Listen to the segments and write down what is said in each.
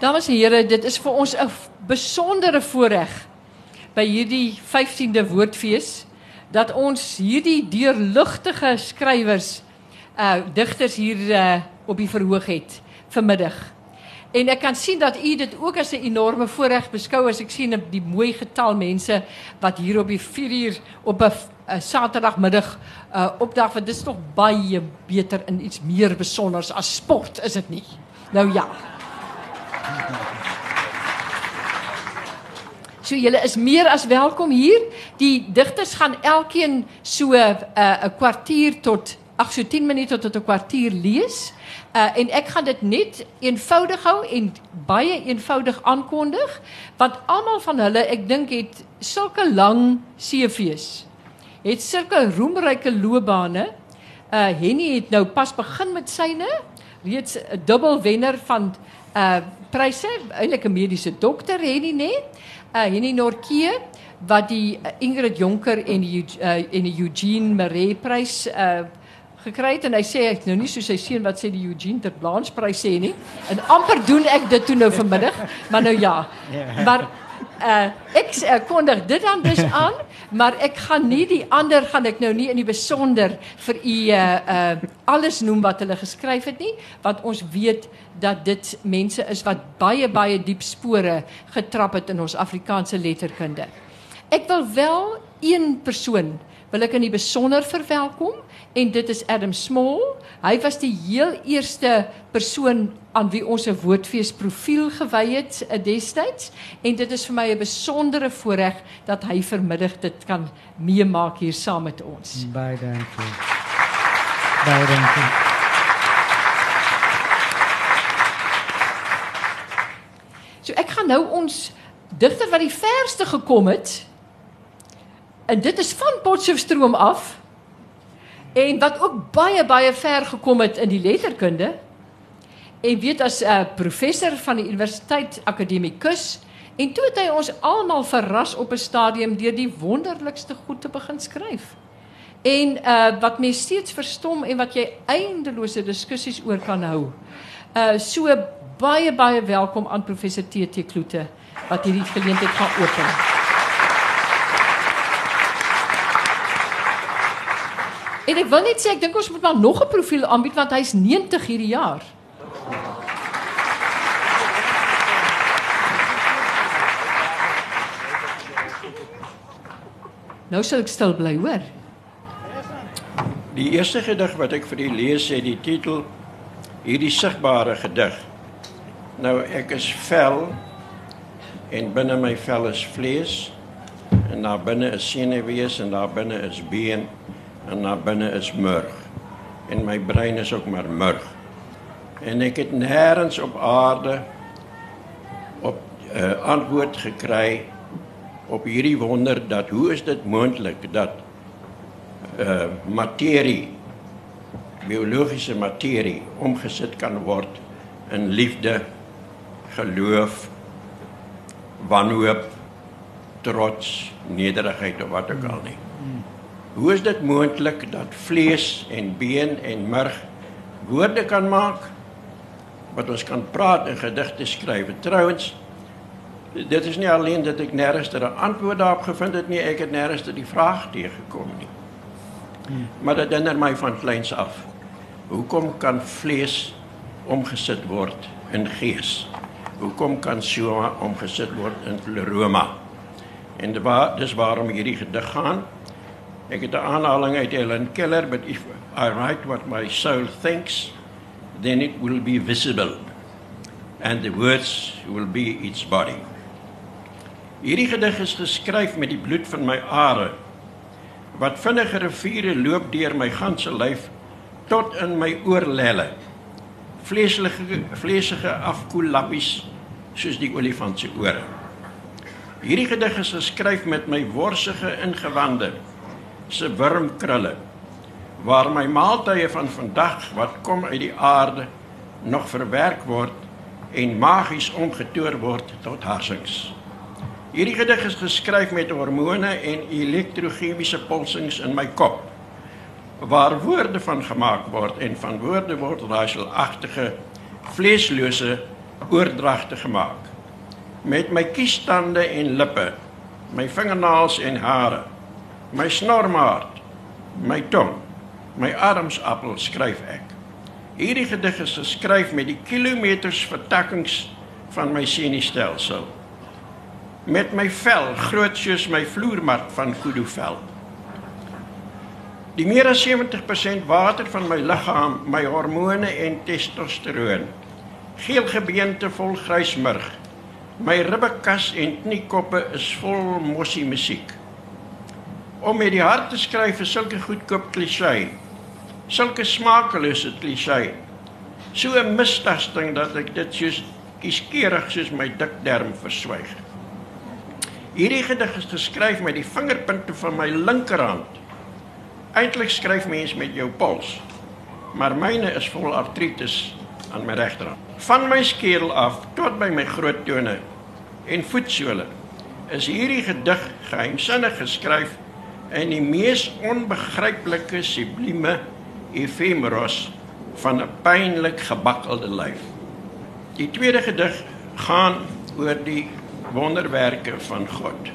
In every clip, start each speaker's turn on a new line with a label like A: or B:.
A: Dames en here, dit is vir ons 'n besondere voorreg by hierdie 15de woordfees dat ons hierdie deurligtige skrywers uh digters hier uh, op die verhoog het vanmiddag. En ek kan sien dat u dit ook as 'n enorme voorreg beskou as ek sien die mooi getal mense wat hier op die 4 uur op 'n Saterdagmiddag uh opdag want dit is tog baie beter in iets meer besonders as sport, is dit nie? Nou ja. So julle is meer as welkom hier. Die digters gaan elkeen so 'n uh, kwartier tot ag so 10 minute tot 'n kwartier lees. Uh, en ek gaan dit net eenvoudig hou en baie eenvoudig aankondig want almal van hulle ek dink het sulke lang CV's. Het sulke roemryke loopbane. Uh Henny het nou pas begin met syne, reeds 'n dubbel wenner van uh pryse, eintlik 'n mediese dokter Henny nê. Uh Henny Norke wat die uh, Ingrid Jonker en die uh, en die Eugene Maree prys uh gekry het en hy sê ek nou nie soos sy seun wat sê die Eugene ter Blanche prys sê nie. En amper doen ek dit toe nou vanmiddag, maar nou ja. Maar uh ek uh, kondig dit dan dus aan, maar ek gaan nie die ander gaan ek nou nie in die besonder vir u uh uh alles noem wat hulle geskryf het nie, want ons weet dat dit mense is wat baie baie diep spore getrap het in ons Afrikaanse letterkunde. Ek wil wel een persoon wil ek in die besonder verwelkom en dit is Adam Small. Hy was die heel eerste persoon aan wie ons 'n woordfees profiel gewy het eh, destyds en dit is vir my 'n besondere voorreg dat hy vanmiddag dit kan meemaak hier saam met ons.
B: Baie dankie. Baie dankie.
A: So ek gaan nou ons digter wat die verste gekom het en dit is van Potchefstroom af en wat ook baie baie ver gekom het in die letterkunde. En weet as 'n uh, professor van die Universiteit Akademikus en toe het hy ons almal verras op 'n stadium deur die wonderlikste goed te begin skryf. En uh wat mense steeds verstom en wat jy eindelose diskussies oor kan hou. Uh so baie baie welkom aan professor TT Kloete wat hierdie geleentheid gaan open. En ek wil net sê ek dink ons moet maar nog 'n profiel aanbied want hy's 90 hierdie jaar. Nou sal ek stil bly, hoor.
C: Die eerste gedig wat ek vir u lees het die titel hierdie sigbare gedig. Nou ek is vel en binne my vel is vlees en daar binne is senuwees en daar binne is been en na binne is murg. En my brein is ook maar murg. En ek het nêrens op aarde op 'n uh, eh, antwoord gekry op hierdie wonder dat hoe is dit moontlik dat uh materie biologiese materie omgesit kan word in liefde, geloof, wanhoop, trots, nederigheid of wat ook al nie. Hoe is dit moontlik dat vlees en been en murg woorde kan maak wat ons kan praat en gedigte skryf? Trouwens, dit is nie alleen dat ek nêrens 'n antwoord daarop gevind het nie, ek het nêrens die vraag teëgekom nie. Maar dit herinner my van kleins af. Hoekom kan vlees omgesit word in gees? Hoekom kan soma omgesit word in pleroma? En dis waarom hierdie gedig gaan. Ek het 'n aanhaling uit Helen Keller, but if I write what my soul thinks, then it will be visible and the words will be its body. Hierdie gedig is geskryf met die bloed van my are wat vinnige riviere loop deur my ganse lyf tot in my oorlelle. Vleeslike vleesige afkoellappies soos die olifant se ore. Hierdie gedig is geskryf met my worsige ingewande se wurmkrulle waar my maaltye van vandag wat kom uit die aarde nog verwerk word en magies omgetoer word tot harsings. Hierdie gedig is geskryf met hormone en elektrochemiese pulsings in my kop waar woorde van gemaak word en van woorde word raaiselagtige vleeslose oordragte gemaak. Met my kiestande en lippe, my vingernaels en hare, my snormaat, my tong, my armsappel skryf ek. Hierdie gedig is geskryf met die kilometers vertakkings van my senuistelsel. Met my vel groot soos my vloermat van kudu vel. Die meer as 70% water van my liggaam, my hormone en testosteroon. Geel gebeente vol grys murg. My ribbekas en kniekoppe is vol mossie musiek. Om met die hart te skryf is sulke goedkoop klisjé. Sulke smakelose klisjé. So 'n mistasting dat ek dit soos kieskeurig soos my dik darm verswyg. Hierdie gedig is geskryf met die vingerpunte van my linkerhand. Eintlik skryf mens met jou pols. Maar myne is vol artritis aan my regterhand. Van my skedel af tot by my groot tone en voetsole is hierdie gedig geheimsinnig geskryf in die mees onbegryplike sublieme efemeros van 'n pynlik gebakkelde lyf. Die tweede gedig gaan oor die wonderwerke van God.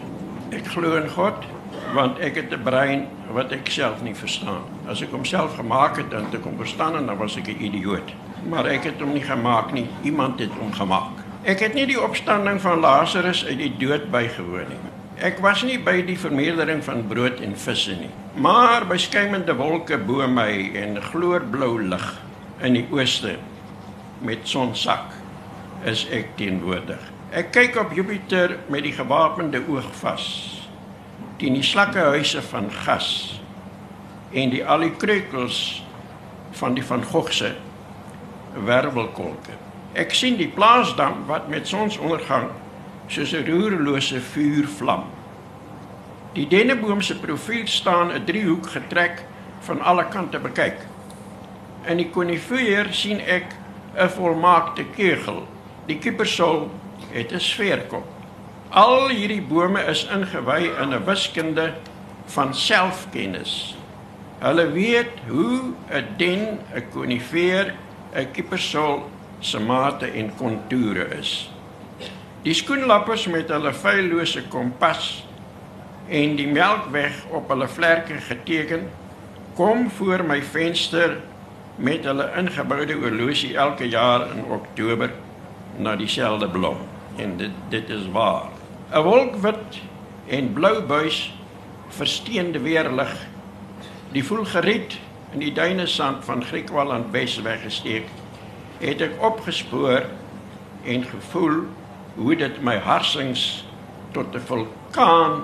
C: Ek glo in God want ek het 'n brein wat ek self nie verstaan. As ek homself gemaak het en ek hom verstaan en dan was ek 'n idioot. Maar ek het hom nie gemaak nie. Iemand het hom gemaak. Ek het nie die opstanding van Lazarus uit die dood bygewoon nie. Ek was nie by die vermeerdering van brood en visse nie, maar by skymende wolke bo my en gloorblou lig in die ooste met sonsak is ek teenwoordig. Ek kyk op Jupiter met die gewapende oog vas teen die slakkehuise van gas en die alikreukels van die van Gogh se wervelkolke. Ek sien die plaasdam wat met sonsondergang soos 'n roerlose vuur vlam. Die denneboom se profiel staan 'n driehoek getrek van alle kante bekyk. In die konifeer sien ek 'n volmaakte kegel. Die kiepersol het 'n sfeerkop. Al hierdie bome is ingewy in 'n wiskunde van selfkennis. Hulle weet hoe 'n den, 'n konifeer, 'n kiepersol se mate en kontoure is. Die skoenlappers met hulle feillose kompas en die melkweg op hulle vlerke geteken kom voor my venster met hulle ingeboude oorlosie elke jaar in Oktober na dieselfde blom. En dit dit is waar. 'n wolkwit en blou buis versteende weerlig die voel geriet in die duine sand van Griekwal aan Wes weggesteek het ek opgespoor en gevoel hoe dit my harsings tot 'n vulkaan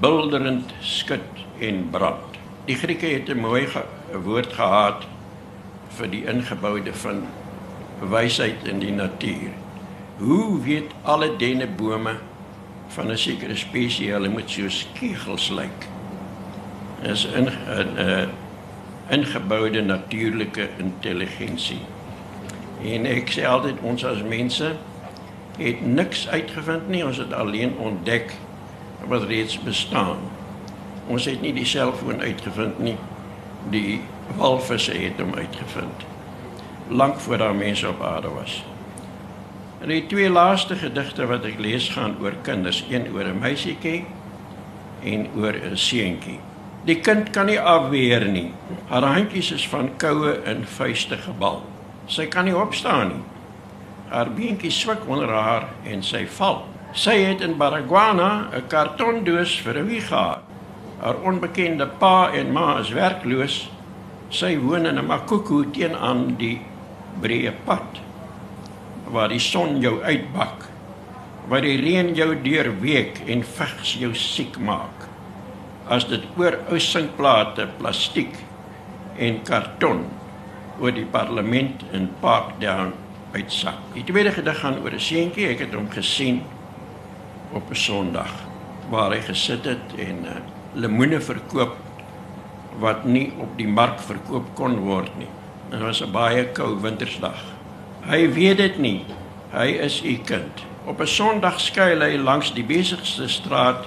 C: bulderend skud en brand. Die Grieke het 'n mooi ge woord gehad vir die ingeboude van wysheid in die natuur. Hoe weet alle dennebome van 'n sekere spesies hulle moet so kegels lyk? Is in 'n uh, ingeboude natuurlike intelligensie. En ek sê altyd ons as mense het niks uitgevind nie, ons het alleen ontdek wat reeds bestaan. Ons het nie die selfoon uitgevind nie. Die walvisse het hom uitgevind. Lank voor daar mense op aarde was. En die twee laaste gedigte wat ek lees gaan oor kinders, een oor 'n meisietjie en oor 'n seentjie. Die kind kan nie afweer nie. Haar handjies is van koue en vuiste gebal. Sy kan nie opstaan nie. Haar beentjie swik onder haar en sy val. Sy het in Baragwana 'n kartondoos vir 'n wieg gehad. Haar onbekende pa en ma is werkloos. Sy woon in 'n makoko teenoor die breë pad waar die son jou uitbak. Waar die reën jou deurweek en vigs jou siek maak. As dit oor ou sinkplate, plastiek en karton oor die parlement in Parkdown uitsak. Die tweede gedig gaan oor 'n seentjie, ek het hom gesien op 'n Sondag waar hy gesit het en uh, lemoene verkoop wat nie op die mark verkoop kon word nie. Dit was 'n baie koue wintersdag. Hy weet dit nie. Hy is u kind. Op 'n Sondag skuil hy langs die besigste straat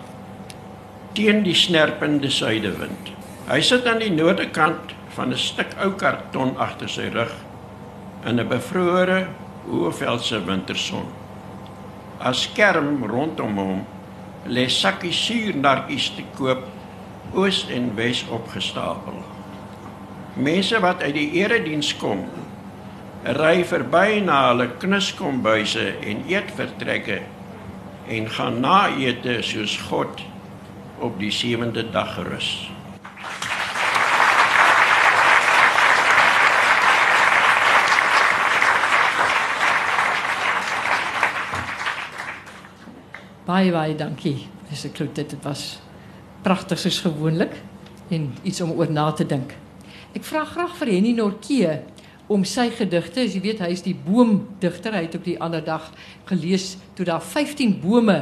C: teen die snerpende suidewind. Hy sit aan die noordekant van 'n stuk ou karton agter sy rug in 'n bevrore Oeveldse winterson. As skerm rondom hom lê sakkies suurnarkies te koop oos en wes opgestapel. Mense wat uit die erediens kom, ry verby na hulle knuskombuise en eetvertrekke en gaan na ete soos God op die sewende dag gerus.
A: Baie baie dankie. Dis ek dit dit was pragtig soos gewoonlik en iets om oor na te dink. Ek vra graag vir Henny Norkee om sy gedigte, as jy weet hy is die boomdigter, hy het op die ander dag gelees toe daar 15 bome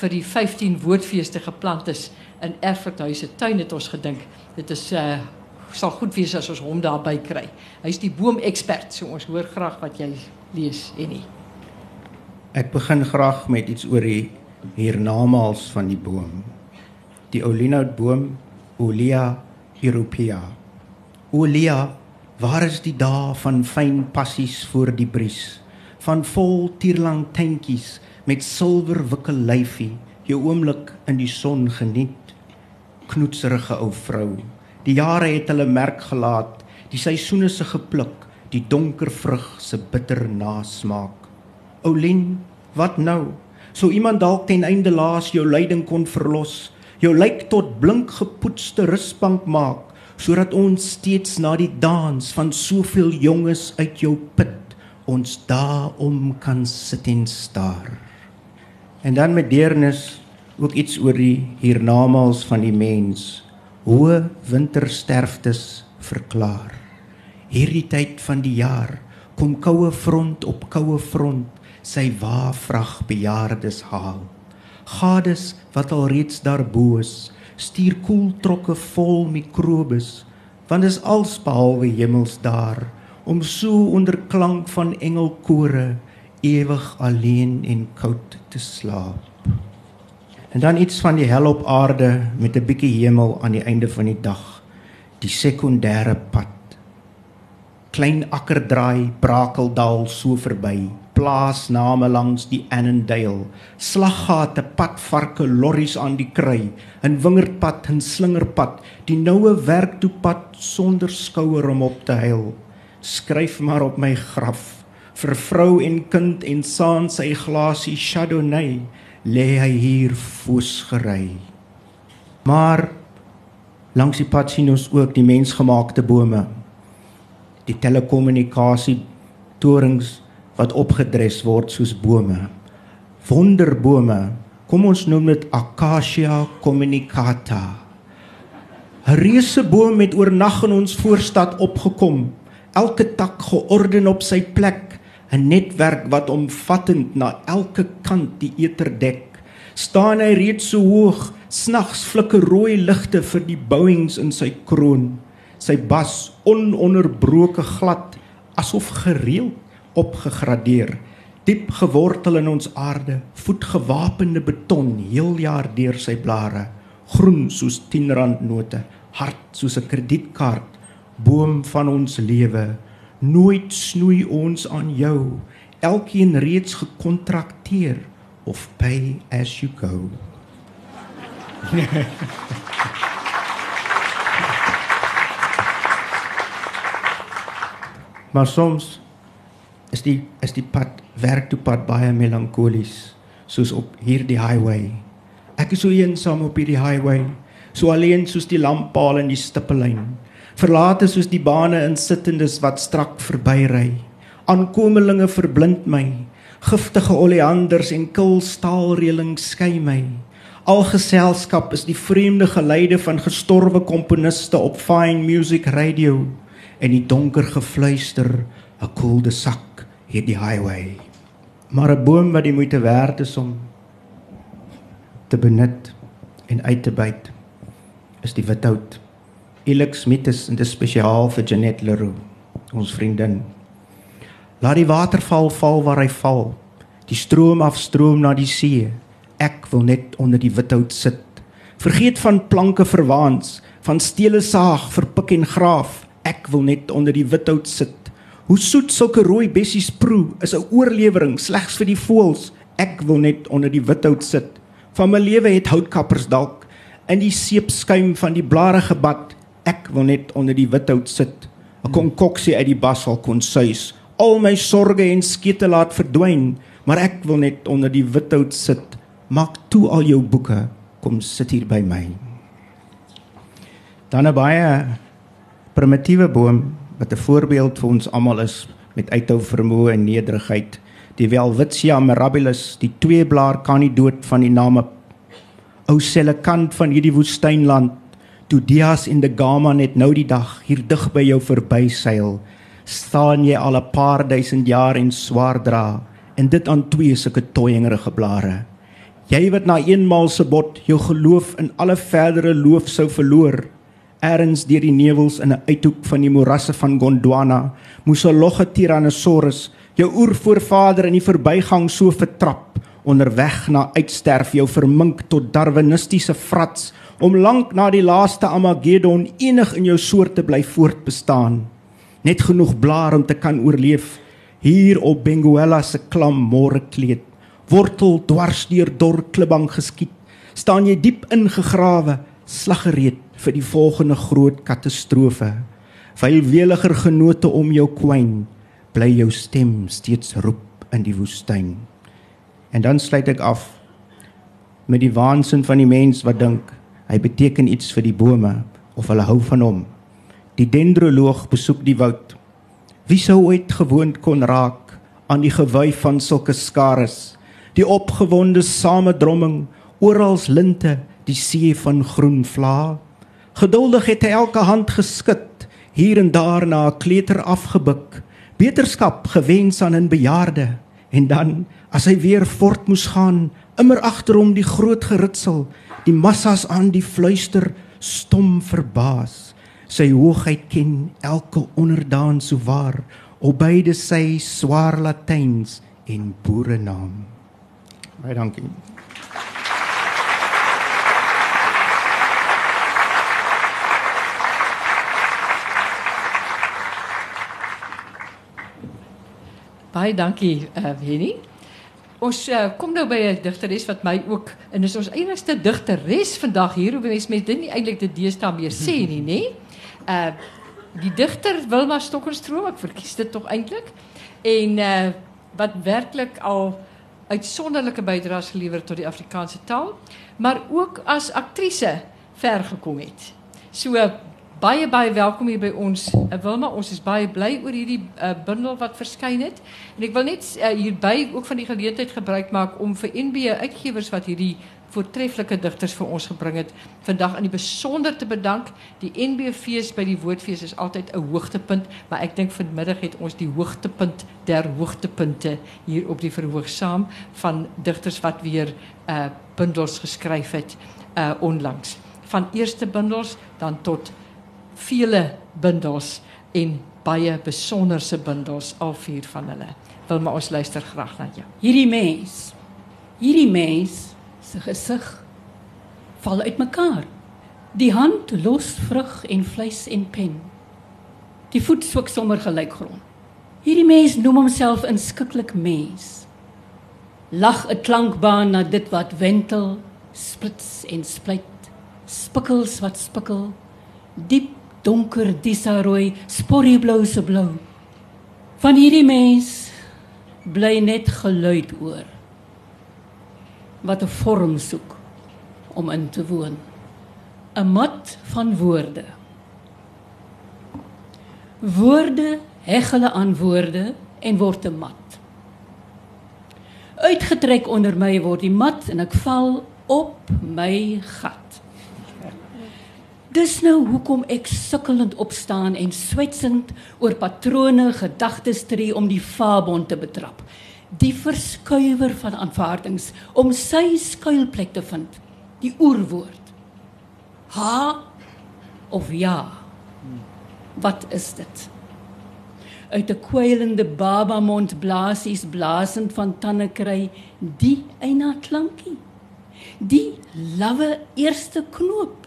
A: vir die 15 woordfeeste geplant is in Erfurthuis se tuin het ons gedink. Dit is uh sal goed wees as ons hom daarby kry. Hy's die boomekspert, so ons hoor graag wat jy lees, Henny.
D: Ek begin graag met iets oor die hiernamaals van die boom. Die olinoutboom Olea europea. Olea, waar is die dae van fyn passies voor die bries? Van vol tierlang tentjies met silwer wikkel lyfie, jou oomblik in die son geniet. Knoetserige ou vrou. Die jare het hulle merk gelaat, die seisoene se gepluk, die donker vrug se bitter nasmaak. Oulien, wat nou? Sou iemand dalk ten einde laas jou lyding kon verlos, jou lyk tot blink gepoetste rusbank maak, sodat ons steeds na die dans van soveel jonges uit jou put ons daarom kan sit en staar. En dan met deernis ook iets oor die hiernamaals van die mens hoë wintersterftes verklaar. Hierdie tyd van die jaar kom koue front op koue front sy waafvrag bejaardes haal. Gades wat al reeds daarbo is, stuur koel trokke vol mikrobes, want is als behalwe hemels daar om so onder klank van engelkore ewig alleen en koud te slaap. En dan iets van die hel op aarde met 'n bietjie hemel aan die einde van die dag. Die sekondêre pad. Klein akkerdraai, Brakeldal so verby, plaasname langs die Annandale, slaggate, padvarke, lorries aan die kry, 'n wingerdpad, 'n slingerpad, die noue werktoepad sonder skouer om op te huil. Skryf maar op my graf vir vrou en kind en saam sy glasie Chardonnay lê hy hier foos gery. Maar langs die pad sien ons ook die mensgemaakte bome. Die telekommunikasie torings wat opgedres word soos bome. Wonderbome. Kom ons noem dit Acacia communicata. 'n Reuse boom het oornag in ons voorstad opgekom. Elke tak georden op sy plek 'n netwerk wat omvattend na elke kant die eter dek. staan hy reeds so hoog, snags flikker rooi ligte vir die bouings in sy kroon. Sy bas ononderbroke glad, asof gereeld opgegradeer, diep gewortel in ons aarde, voetgewapende beton heel jaar deur sy blare, groen soos 10 rand note, hard soos 'n kredietkaart, boom van ons lewe. Nooit snoei ons aan jou elkeen reeds gekontrakteer of pay as you go. Maar soms is die is die pad werk toe pad baie melankolies soos op hierdie highway ek is so eensaam op hierdie highway so alleen soos die lamppaal in die stippellyn verlate soos die bane insittendes wat strak verbyry. Aankomelinge verblind my. Giftige oleanders en kil staalreëling skei my. Al geselskap is die vreemde geluide van gestorwe komponiste op fine music radio en die donker gefluister 'n koelde sak hierdie highway. Maar 'n boom wat die moeite werd is om te benut en uit te byt is die without. Elix Mites en dit spesiaal vir Janet Leroux, ons vriendin. Laat die waterval val waar hy val. Die stroom afstroom na die see. Ek wil net onder die without sit. Vergeet van planke verwaans, van stele saag vir pik en graaf. Ek wil net onder die without sit. Hoe soet sulke rooi bessies proe is 'n oorlewering slegs vir die voëls. Ek wil net onder die without sit. Van my lewe het houtkappers dalk in die seepskuim van die blare gebad. Ek wil net onder die without sit. 'n Konkoksie uit die basal kon suis. Al my sorges en skete laat verdwyn, maar ek wil net onder die without sit. Maak toe al jou boeke, kom sit hier by my. Dan 'n baie primitiewe boom wat 'n voorbeeld vir ons almal is met uithou vermoë en nederigheid. Die Welwitschia mirabilis, die tweeblaar kan nie dood van die name ou selekant van hierdie woestynland. Toe Dias en die Gama net nou die dag hier dig by jou verbyseil, staan jy al 'n paar duisend jaar en swaar dra en dit aan twee sulke toyingerige blare. Jy wat na eenmaal se bot jou geloof in alle verdere loof sou verloor, erns deur die nevels in 'n uithoek van die morasse van Gondwana, moes 'n logge Tyrannosaurus jou oervoorvader in die verbygang so vertrap onderweg na uitsterf jou vermink tot darwinistiese frats om lank na die laaste Armageddon enig in jou soort te bly voortbestaan. Net genoeg blaar om te kan oorleef hier op Benguela se klam môre kleed wortel dwars deur dor klibbang geskiet staan jy diep ingegrawe slaggereed vir die volgende groot katastrofe vyl weliger genote om jou kwyn bly jou stem steeds roep in die woestyn En dan sluit ek af met die waansin van die mens wat dink hy beteken iets vir die bome of hulle hou van hom. Die dendroloog besoek die woud. Wie sou ooit gewoond kon raak aan die gewuif van sulke skares, die opgewonde samedromming oral linte, die see van groen vla. Geduldig het hy elke hand geskit, hier en daar na 'n kleuter afgebuk, beterskap gewens aan 'n bejaarde en dan As hy weer voort moes gaan, immer agter hom die groot geritsel, die massas aan die fluister stom verbaas. Sy hoogheid ken elke onderdaan so waar, op beide sy swaar latyns en boere naam. Baie dankie.
A: Baie dankie, uh, Wendy. Ons uh, kom nou by 'n digteres wat my ook en is ons enigste digteres vandag hier. Hoe mense met dit nie eintlik die deesdae meer sê nie, nê? Uh die digter Wilma Stokenstroom, ek verkies dit tog eintlik. En uh wat werklik al uitsonderlike bydraes gelewer tot die Afrikaanse taal, maar ook as aktrise ver gekom het. So baie baie welkom hier by ons. Wilma, ons is baie bly oor hierdie uh, bundel wat verskyn het. En ek wil net uh, hierby ook van die geleentheid gebruik maak om vir NB uitgewers wat hierdie voortreffelike digters vir ons gebring het, vandag in die besonder te bedank. Die NB fees by die Woordfees is altyd 'n hoogtepunt, maar ek dink vanmiddag het ons die hoogtepunt der hoogtepunte hier op die verhoog saam van digters wat weer uh bundels geskryf het onlangs. Van eerste bundels dan tot vele bundels en baie besonderse bundels al vier van hulle. Wil maar ons luister graag na jou.
E: Hierdie mens. Hierdie mens se gesig val uitmekaar. Die hand los vrug en vleis en pen. Die voet swik sommer gelyk grond. Hierdie mens noem homself inskikkelik mens. Lag 'n klankbaan na dit wat wentel, splits en splyt. Spikkels wat spikkel. Diep donker disarooi, sporrieblou se blou. Van hierdie mens bly net geluid oor. Wat 'n vorm soek om in te woon. 'n Mat van woorde. Woorde heg hulle aan woorde en word 'n mat. Uitgetrek onder my word die mat en ek val op my gat. Dis nou hoekom ek sukkelend opstaan en swetsend oor patrone gedagtes tree om die fabon te betrap. Die verskuiwer van aanvaardings om sy skuilplek te vind. Die oerwoord. Ha of ja. Wat is dit? Uit 'n kwylende baba mond blaasies blaasend van tande kry die eina klankie. Die lawwe eerste knoop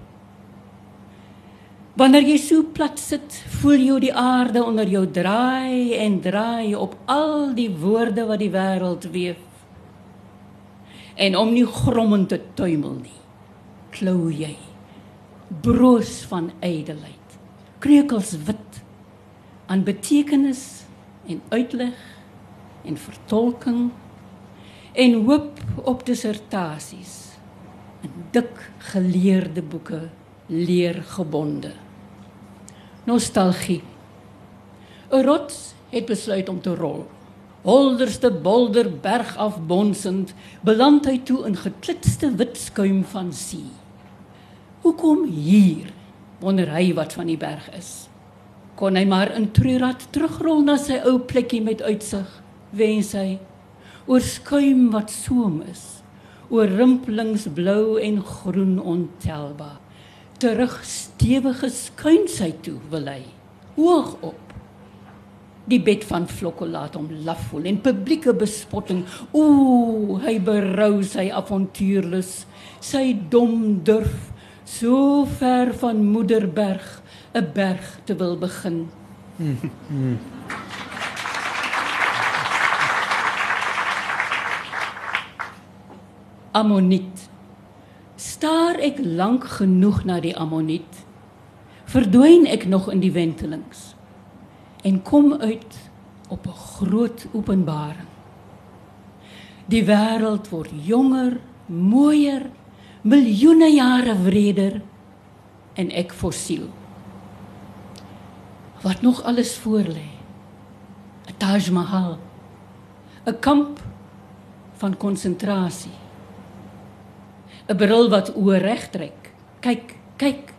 E: Wanneer jy so plat sit, voel jy die aarde onder jou draai en draai op al die woorde wat die wêreld weef. En om nie grommend te tuimel nie, klou jy broos van ydelheid, kreukels wit aan betekenis en uitleg en vertolking en hoop op dissertasies in dik geleerde boeke leergebonde nostalgie. 'n rots het besluit om te rol. Holderste bolder berg af bonsend beland hy toe in geklitste wit skuim van see. Hoekom hier wonder hy wat van die berg is? Kon hy maar in treurad terugrol na sy ou plekkie met uitsig wens hy oor skuim wat soem is oor rimpelings blou en groen ontelbaar terug stewige skuinsheid toe wil hy. Hoog op. Die bed van vlokke laat hom laf voel en publieke bespotting. Ooh hy berou sy avontuurlus. Sy dom durf so ver van moederberg 'n berg te wil begin. Ammoniet. Staar ek lank genoeg na die ammoniet, verdwyn ek nog in die wentelings en kom uit op 'n groot openbaring. Die wêreld word jonger, mooier, miljoene jare wreder en ek fossiel. Wat nog alles voor lê? 'n Taj Mahal, 'n kamp van konsentrasie 'n bril wat oor reg trek. Kyk, kyk.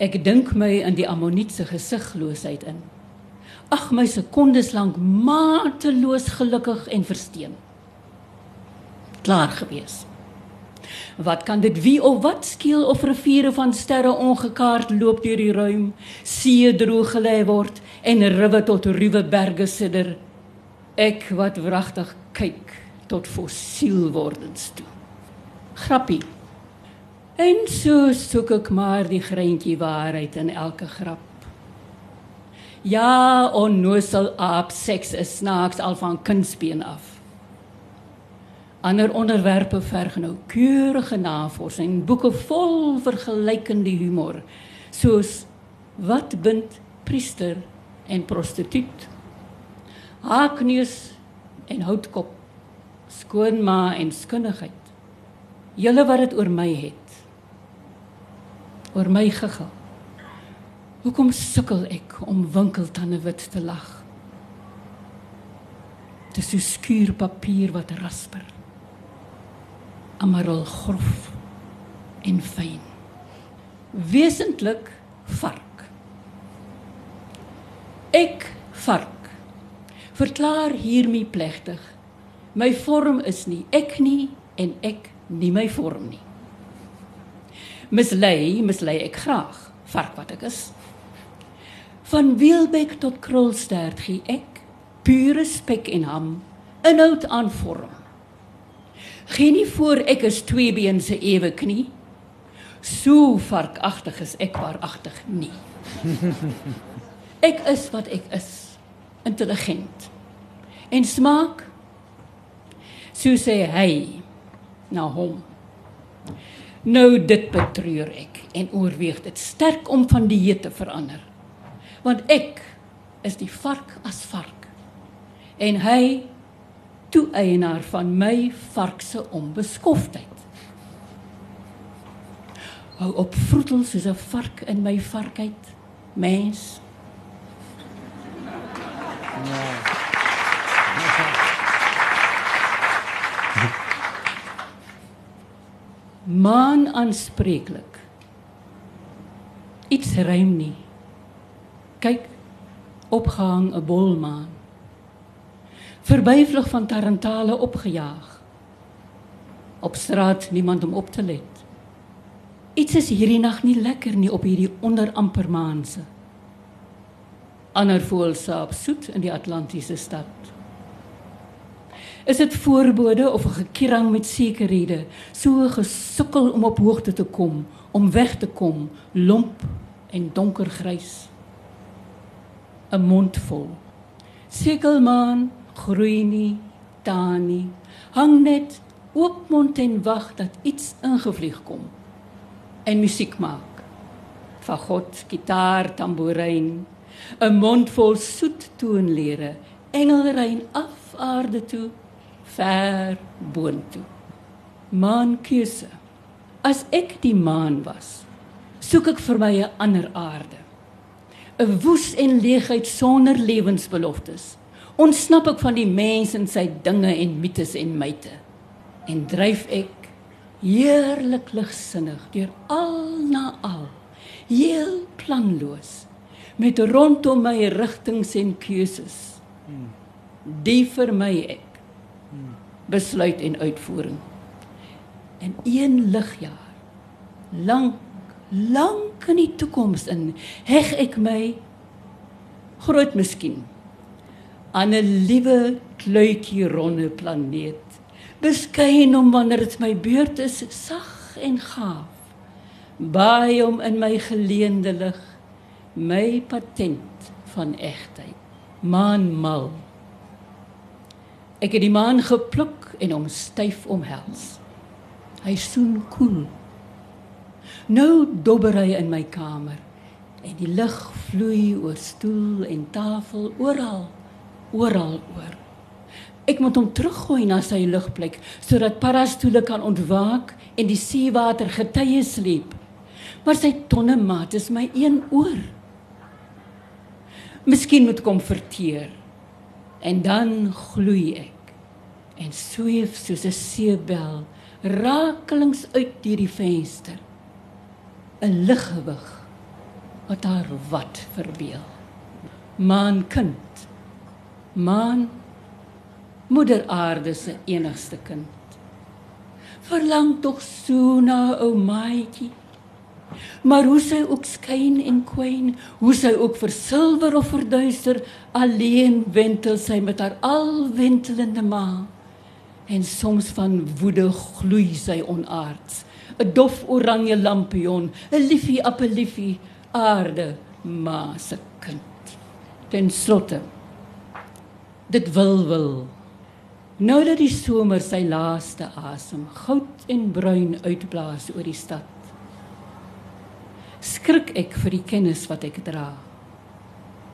E: Ek dink my in die ammoniet se gesigloosheid in. Ag my sekondes lank mateloos gelukkig en versteen. Klaar gewees. Wat kan dit wie of wat skeel of riviere van sterre ongekaart loop deur die ruim, see droog gelê word en riwe tot ruwe berge sidder. Ek wat wragtig kyk tot fossiel wordens toe grappie. En so soek ek maar die greintjie waarheid in elke grap. Ja, onnosel aap seks is snaaks al van kunstbeen af. Ander onderwerpe verg nou keurige navorsing, boeke vol vergelykende humor, soos wat bind priester en prostituut. Haakneus en houtkop, skoonma en skunnigheid julle wat dit oor my het. Oor my gegil. Hoekom sukkel ek om winkeltande wit te lag? Dis so skuur papier wat rasper. Amarol grof en fyn. Wesentlik vark. Ek vark. Verklaar hiermee plegtig. My vorm is nie ek nie en ek nie my vorm nie. Mislei, mislei ek graag, vark wat ek is. Van Wielbek tot Krulstert gee ek pure spek en ham, inhoud aan vorm. Geen nie voor ek is twee been se ewe knie. So varkagtig is ek waaragtig nie. Ek is wat ek is, intelligent. En smaak so sê hy na hom. Nou dit betreur ek en oorweeg dit sterk om van dieet te verander. Want ek is die vark as vark. En hy toe eienaar van my vark se onbeskofheid. Hou op vroetel soos 'n vark in my varkheid, mens. Ja. Maan aanspreeklik. Iets rym nie. Kyk, opgehang 'n bolmaan. Verbyvlug van tarantale opgejaag. Op straat niemand om op te let. Iets is hierdie nag nie lekker nie op hierdie onderampermaanse. Ander voels saap soet in die Atlantiese stad. Is dit voorbode of 'n gekierang met sekerhede, so gesukkel om op hoogte te kom, om weg te kom, lomp en donkergrys. 'n Mond vol. Sekelmaan groei nie, taan nie. Hang net oop mond en wag dat iets ingevlieg kom en musiek maak. Fagot, gitaar, tamboerijn, 'n mond vol soet toonlere, engelrein af aarde toe, ver boontoe. Maankeuse. As ek die maan was, soek ek vir my 'n ander aarde. 'n Woes en leegheid sonder lewensbeloftes. Ontsnap ek van die mens en sy dinge en mites en myte en dryf ek heerlik ligsinnig deur al na al, heel planloos met rondom my rigtings en keuses. Die vir my ek besluit en uitvoering. En een ligjaar lank lank in die toekoms in heg ek my groot miskien aan 'n liewe kluitjie ronde planeet. Beskyn om wanneer dit my beurt is sag en gaaf. Baie om in my geleende lig my patent van egtheid maanmal ek het die maan gepluk en hom styf omhels hy soen koel nou dobber hy in my kamer en die lig vloei oor stoel en tafel oral oral oor Ek moet hom teruggooi na sy ligplek sodat parastoele kan ontwaak en die seewater getye sleep. Maar sy tonne maat is my een oor. Miskien moet kom verteer. En dan gloei ek en sweef soos 'n seebel rakelings uit deur die venster. 'n Liggewig wat haar wat verbeel. Maan kind. Maan moeder aarde se enigste kind. Verlang tog so na ou maatjie. Maar hoe sy ook skyn en kwyn, hoe sy ook versilwer of verduister, alleen wentel sy met haar alwentelende ma. En soms van woede gloei sy onaards. 'n Dof oranje lampion, 'n liefie appeliefie, aarde ma se kind. Ten slotte dit wil wil Nou dat die somer sy laaste asem goud en bruin uitblaas oor die stad. Skrik ek vir die kennis wat ek dra.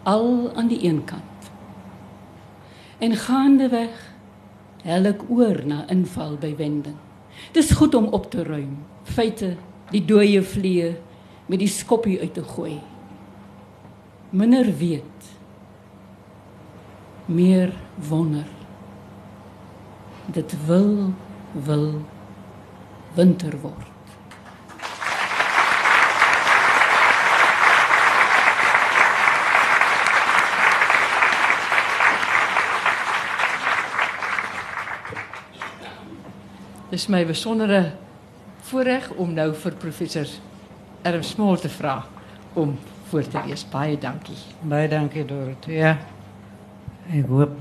E: Al aan die een kant. En gaande weg hel ek oor na inval by wending. Dis goed om op te ruim, feite, die dooie vliee met die skoppie uit te gooi. Minder weet. Meer wonder dit wil wil winter word.
A: Dis my besondere voorreg om nou vir professor Erm te vra om voor te lees. Baie dankie.
B: Baie dankie Dorothea. Ek hoop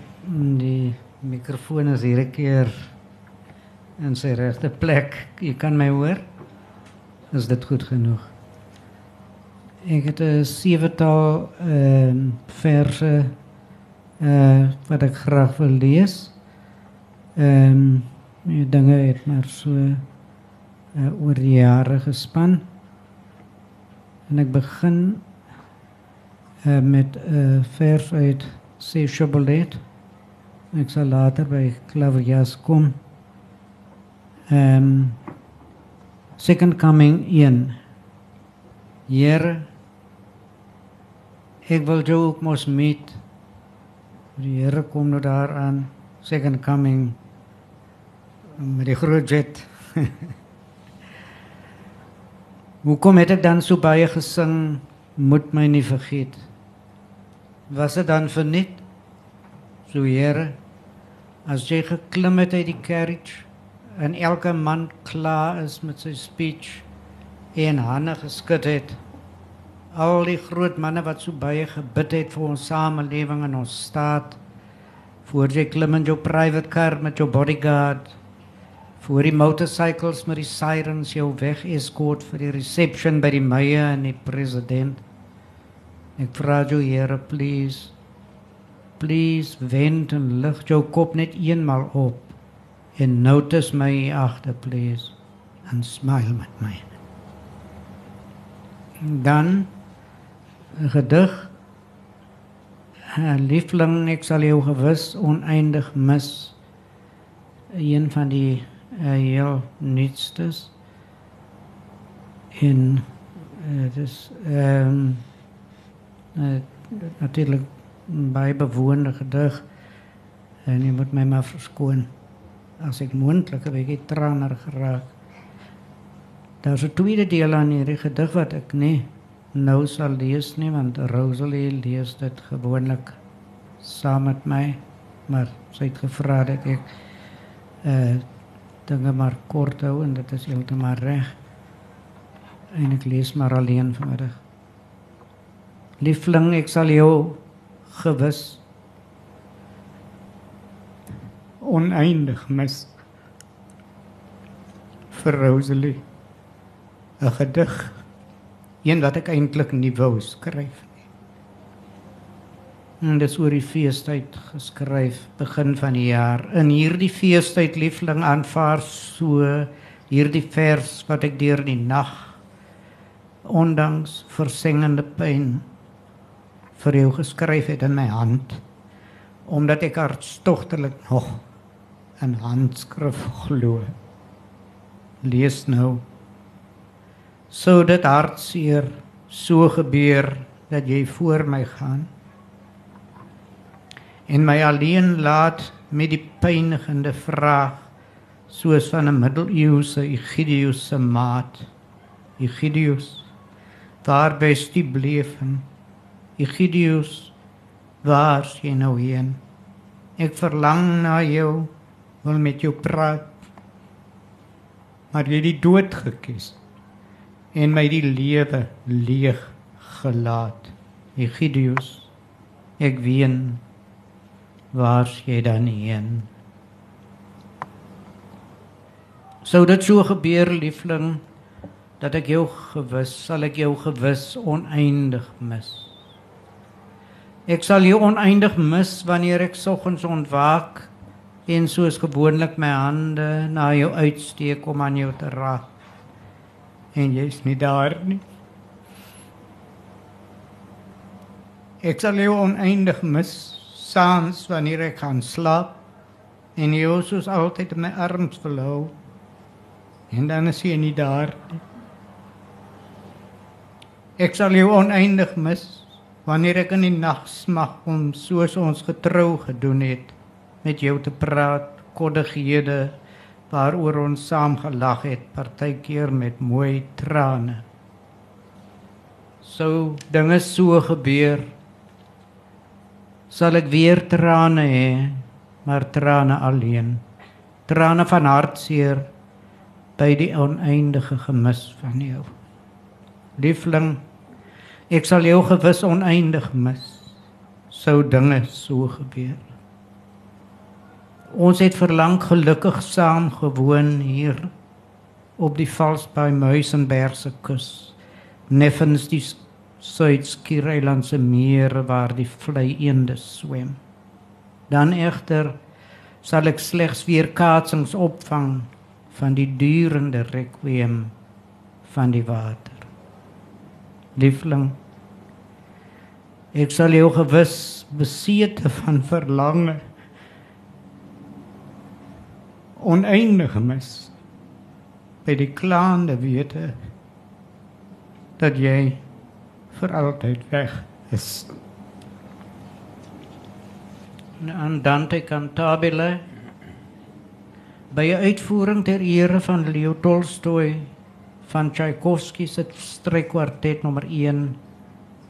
B: die microfoon is hier 'n keer in sy regte plek. Jy kan my hoor. Is dit goed genoeg? Ek het 'n sewetal ehm uh, verse uh wat ek graag wil lees. Ehm um, die dinge het maar so uh, oor die jare gespan. En ek begin uh, met 'n uh, vers uit Se Chobolet. Ek sal later by Klaverjas kom. Ehm um, Second Coming 1. Here ek wil jou ook mos meet. Die Here kom nou daaraan. Second Coming met die groot jet. Hoekom het ek dan so baie gesing? Moet my nie vergeet. Was dit dan verniet? So Here as jy geklim het uit die carriage en elke man klaar is met sy speech en hande geskud het al die groot manne wat so baie gebid het vir ons samelewing en ons staat voor jy klim in jou private car met jou bodyguard Voor die motorcycles met die sirens jou weg escort vir die reception by die meye en die president. Ek vra jou Here, please. Please wend en lig jou kop net eenmal op. En notice my agter, please. En smile met my. Dan gedig. Liefling, ek sal jou gewis oneindig mis. Een van die heel nuutstes. En uh, dis ehm um, uh, natuurlik baie bewoonde gedig en jy moet my maar verskoon as ek moontlik 'n bietjie traner geraak. Daar's 'n tweede deel aan hierdie gedig wat ek nie nou sal lees nie want Rosalie lees dit gewoonlik saam met my, maar sy het gevra dat ek uh dinge maar kort hou en dit is heeltemal reg. En ek lees maar alleen vanmiddag. Liefling, ek sal jou gewis oneindig mis vir Rosalie 'n gedig een wat ek eintlik nie wou skryf nie. En dis oor die feestyd geskryf begin van die jaar. In hierdie feestyd liefling aanvaar so hierdie vers wat ek deur die nag ondanks versengende pyn vir jou geskryf het in my hand omdat ek hartstogtelik nog in handskrif glo. Lees nou. Sou dit hartseer so gebeur dat jy voor my gaan en my alleen laat met die pynigende vraag soos van 'n middeleeuse Egidius se maat Egidius waar bes die bleefen Egidius waar is jy nou heen? Ek verlang na jou wil met jou praat. Maar jy het die dood gekies en my die lewe leeg gelaat Egidius. Ek ween waar jy dan heen? Sou dit so gebeur liefling dat ek jou gewis sal ek jou gewis oneindig mis. Ek sal jou oneindig mis wanneer ek soggens ontwaak en soos gewoonlik my hande na jou uitsteek om aan jou te raak. En jy's nie daar nie. Ek sal jou oneindig mis saans wanneer ek gaan slaap en jy soos altyd in my arms verlou en dan is jy nie daar nie. Ek sal jou oneindig mis wanneer ek in die nag smag om soos ons getrou gedoen het met jou te praat, koddighede waaroor ons saam gelag het, partykeer met mooi trane. Sou dinge so gebeur sal ek weer trane hê, maar trane alleen. Trane van hartseer by die oneindige gemis van jou. Liefling, ek sal jou gewis oneindig mis sou dinge so gebeur. Ons het verlang gelukkig saam gewoon hier op die Valsbaai Muizenberg se kus. Neffens die Suid-Skiereilandse meer waar die vlei eende swem. Dan egter sal ek slegs weer kaatsings opvang van die durende requiem van die water. Liefling, ek sal jou gewis besete van verlange oneindig mis by die klaande wete dat jy vir altyd weg is. En Dante Cantabile by 'n uitvoering ter ere van Leo Tolstoy van Tchaikovsky se strykkwartet nommer 1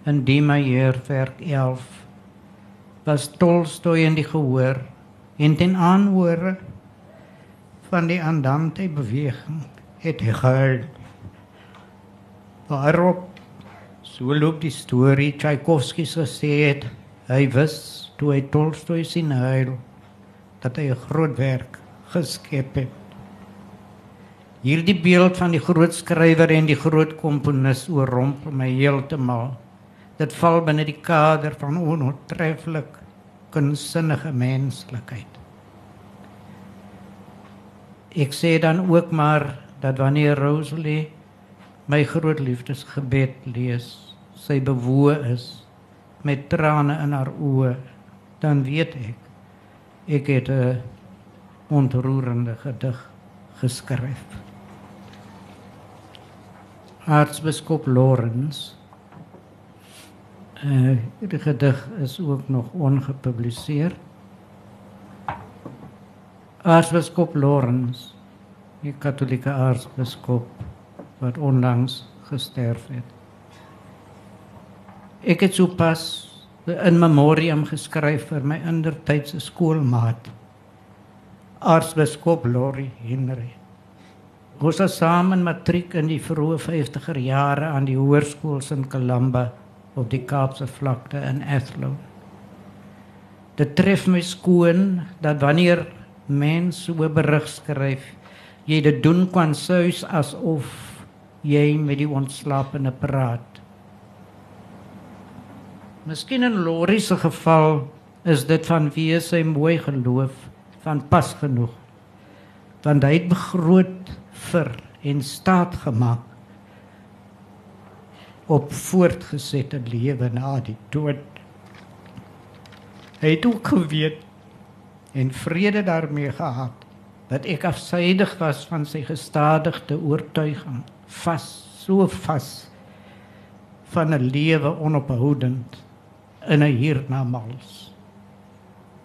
B: in D majeur werk 11 was Tolstoy in die gehoor en ten aanhore van die andante beweging het hy gehuil waarop so loop die storie Tchaikovsky gesê het hy wis toe hy Tolstoy sien huil dat hy 'n groot werk geskep het. Hierdie beeld van die groot skrywer en die groot komponis oorrompel my heeltemal. Dit val binne die kader van onoortreffelik kunsinnige menslikheid. Ek sê dan ook maar dat wanneer Rosalie my groot liefdesgebed lees, sy bewoe is met trane in haar oë, dan weet ek ek het 'n ontroerende gedig geskryf. Aartsbiskop Lorenz uh, die gedig is ook nog ongepubliseer. Aartsbiskop Lorenz, die katholieke aartsbiskop wat onlangs gesterf het. Ek het sopas 'n memoriam geskryf vir my indertydse skoolmaat Aartsbiskop Lori Henry. Ons was saam in matriek in die vroeë 50er jare aan die hoërskool in Kalamba op die Kaapse vlakte in Athlone. Dit tref my skoon dat wanneer mense so berig skryf, jy dit doen kan soos asof jy met die ontslapene praat. Miskien in Lori se geval is dit van wie sy mooi geloof van pas genoeg. Want hy het begroot vir en staat gemaak op voortgesette lewe na die dood. Hy het ook geweet en vrede daarmee gehad dat ek afsydig was van sy gestadigde oortuiging, vas, so vas van 'n lewe onophoudend in 'n hiernamaals.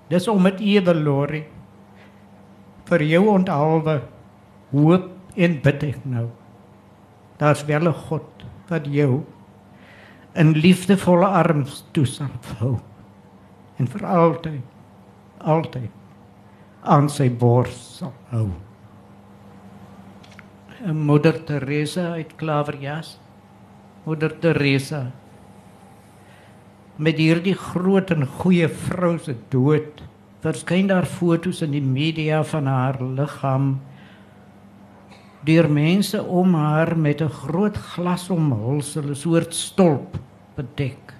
B: Dis om met ewe lorie vir jou onthaalwe hoop en bid ek nou. Daar's wel 'n God wat jou in liefdevolle arms toesal hou en vir altyd altyd aan sy bors sal hou. En Moeder Teresa uit Klaverjas. Moeder Teresa met hierdie groot en goeie vrou se dood verskyn daar foto's in die media van haar liggaam deur mense om haar met 'n groot glas omhulsel, 'n soort stolp bedek.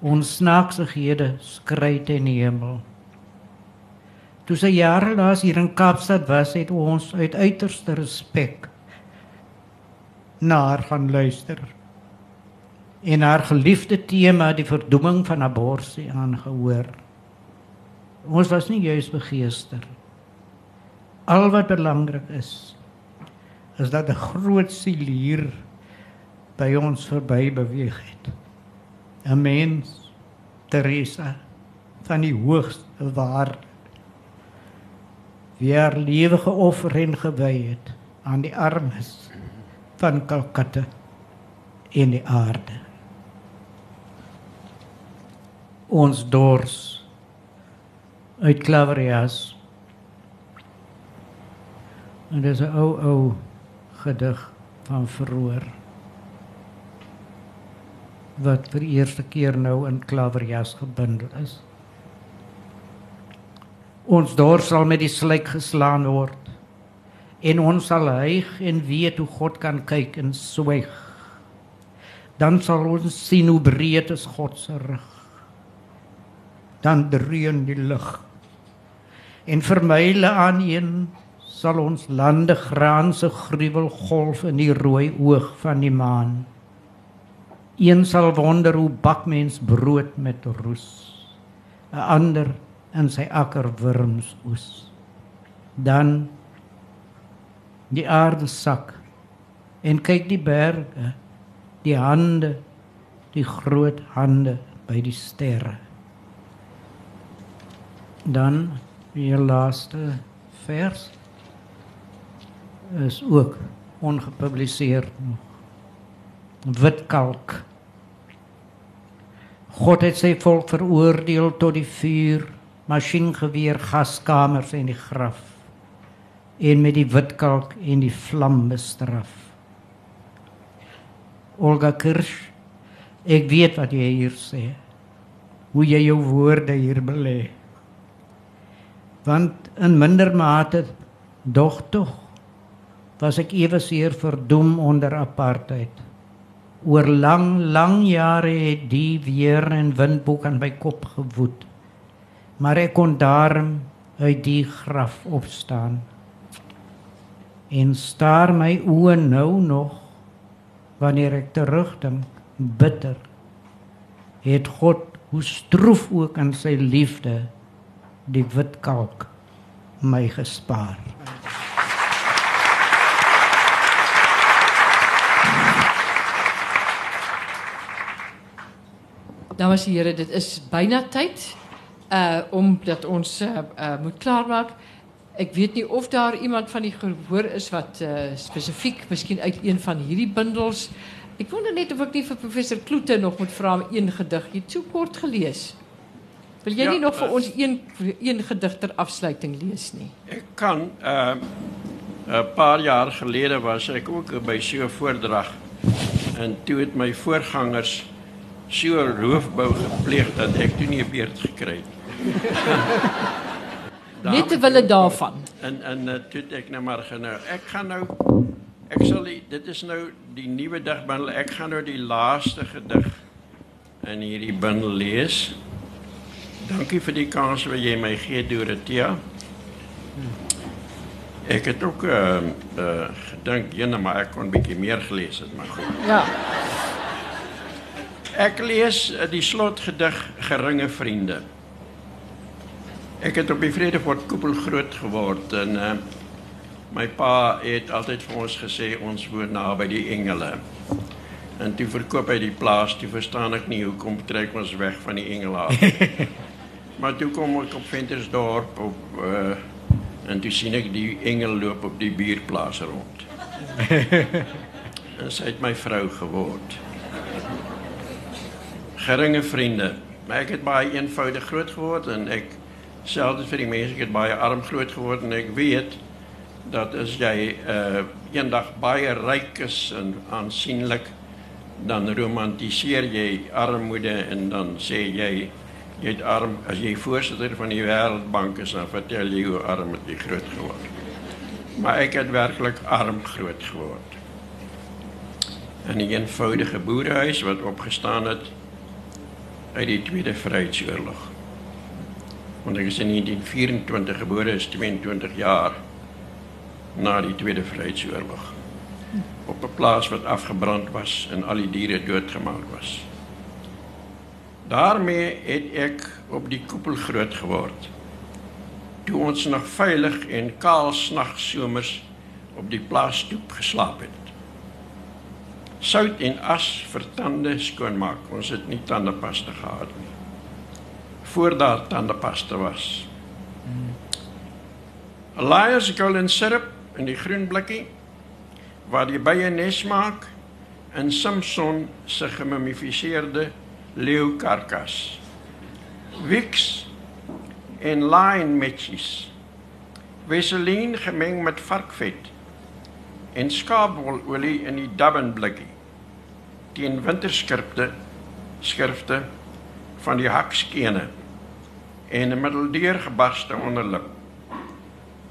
B: Ons snaakshede skry ten hemel. Toe sy jare laas hier in Kaapstad was, het ons uit uiterste respek na haar gaan luister. En haar geliefde tema, die verdoeming van abortus aangehoor. Ons was nie juis begeester. Al wat belangrik is, is dat 'n groot siel hier by ons verby beweeg het. 'n Mens Teresa van die hoogste waarde. Wie haar lewe geoffer en gewy het aan die armes van Calcutta in die aarde. Ons dors uit Claverias. En dis 'n ou ou gedig van verhoor wat vir eerste keer nou in klaverjas gebundel is. Ons dor sal met die slyk geslaan word en ons sal hyg en weet hoe God kan kyk en swyg. Dan sal ons sien hoe breed is God se rug. Dan dreun die lig en vermyle aan een sal ons lande graanse gruwel golf in die rooi oog van die maan. Een sal wonder hoe bak mens brood met roes. 'n Ander in sy akker wurms oes. Dan die aarde sak en kyk die berge, die hande, die groot hande by die sterre. Dan die laaste vers is ook ongepubliseer nog. Witkalk. God het sy volk veroordeel tot die vuur, masjiengeweer, gaskamers en die graf en met die witkalk en die vlam bestraf. Olga Kirsch, ek weet wat jy hier sê. Hoe jy jou woorde hier belê. Want in minder mate dog tog was ek eweseer verdoem onder apartheid. Oor lang, lang jare het die weer en windboek aan my kop gewoed. Maar ek kon daarom uit die graf opstaan. En staar my oë nou nog wanneer ek terugdink bitter het God hoe stroef ook in sy liefde die wit kalk my gespaar.
A: Dames en here, dit is byna tyd uh om dat ons uh, uh moet klaarmaak. Ek weet nie of daar iemand van die gehoor is wat uh spesifiek miskien uit een van hierdie bundels. Ek wonder net of ek nie vir professor Kloete nog moet vra om een gedig. Het so kort gelees. Wil jy
C: Ja,
A: nie nog vir ons een een gedig ter afsluiting lees nie?
C: Ek kan uh 'n paar jaar gelede was ek ook by so 'n voordrag en toe het my voorgangers so roofbou gepleeg dat ek toe nie 'n beurt gekry het.
A: Net te wille daarvan.
C: En en uh, toe ek nou maar genou. Ek gaan nou ek sal die, dit is nou die nuwe digbundel. Ek gaan nou die laaste gedig in hierdie bundel lees. Dankie vir die kans wat jy my gee, Dorothea. Ek het ook uh, uh gedink, jene, maar ek kon 'n bietjie meer gelees het, maar goed.
A: Ja.
C: Ek lees uh, die slotgedig Geringe vriende. Ek het op die Vredefort koepel groot geword en uh, my pa het altyd vir ons gesê ons woon naby die engele. En toe verkoop hy die plaas, toe verstaan ek nie hoekom trek ons weg van die engele af. maar toe kom ek op Ventersdorp op uh, en toe sien ek die engel loop op die buurplaas rond. en sy het my vrou geword geringe vriende. Maar ek het baie eenvoudig groot geword en ek altyd vir die mense ek het baie arm groot geword en ek weet dat as jy uh eendag baie ryk is en aansienlik dan romantiseer jy armoede en dan sê jy jy het arm as jy voorsitter van die wêreldbank is dan vertel jy hoe arm het jy groot geword. Maar ek het werklik arm groot geword. In 'n eenvoudige boerehuis wat opgestaan het uit die Tweede Vryheidsoorlog. Want ek is in 1924 gebore, is 22 jaar na die Tweede Vryheidsoorlog. Op 'n plaas wat afgebrand was en al die diere doodgemaak was. Daarmee het ek op die koepel groot geword. Toe ons nog veilig en kaal snagsomers op die plaasstoep geslaap het sout en as vir tande skoonmaak. Ons het nie tandepasta gehad nie. Voor daar tandepasta was. Elias golden syrup in die groen blikkie waar die bye nes maak en Samson se gemummifiseerde leeukarkas. Wix en line matches. Vaseline gemeng met varkvet en skaapwololie in die Durban blikkie teen winterskrifte skrifte van die hakskene en 'n middeldeur gebarste onderlip.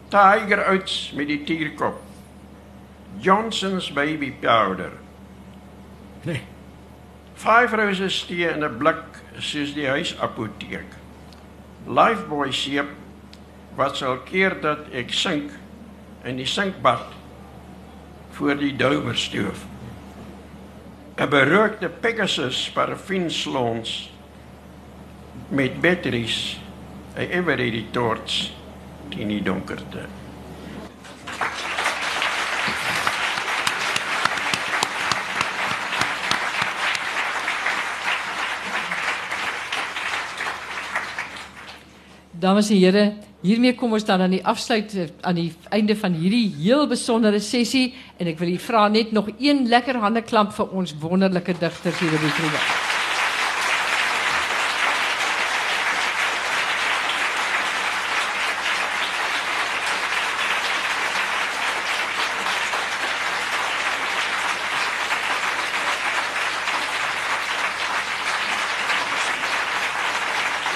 C: Tiger Oats met die tierkop. Johnson's baby powder. Nee. Five roses tee in 'n blik soos die huisapoteek. Lifebuoy seep wat sal keer dat ek sink in die sinkbad voor die douwerstoof. 'n Berookte Pegasus parafienslons met batteries, 'n everyday torch teen die donkerte.
A: Dames en here, hiermee kom ons dan aan die afsluit aan die einde van hierdie heel besondere sessie en ek wil u vra net nog een lekker hande klamp vir ons wonderlike digters hier op die program.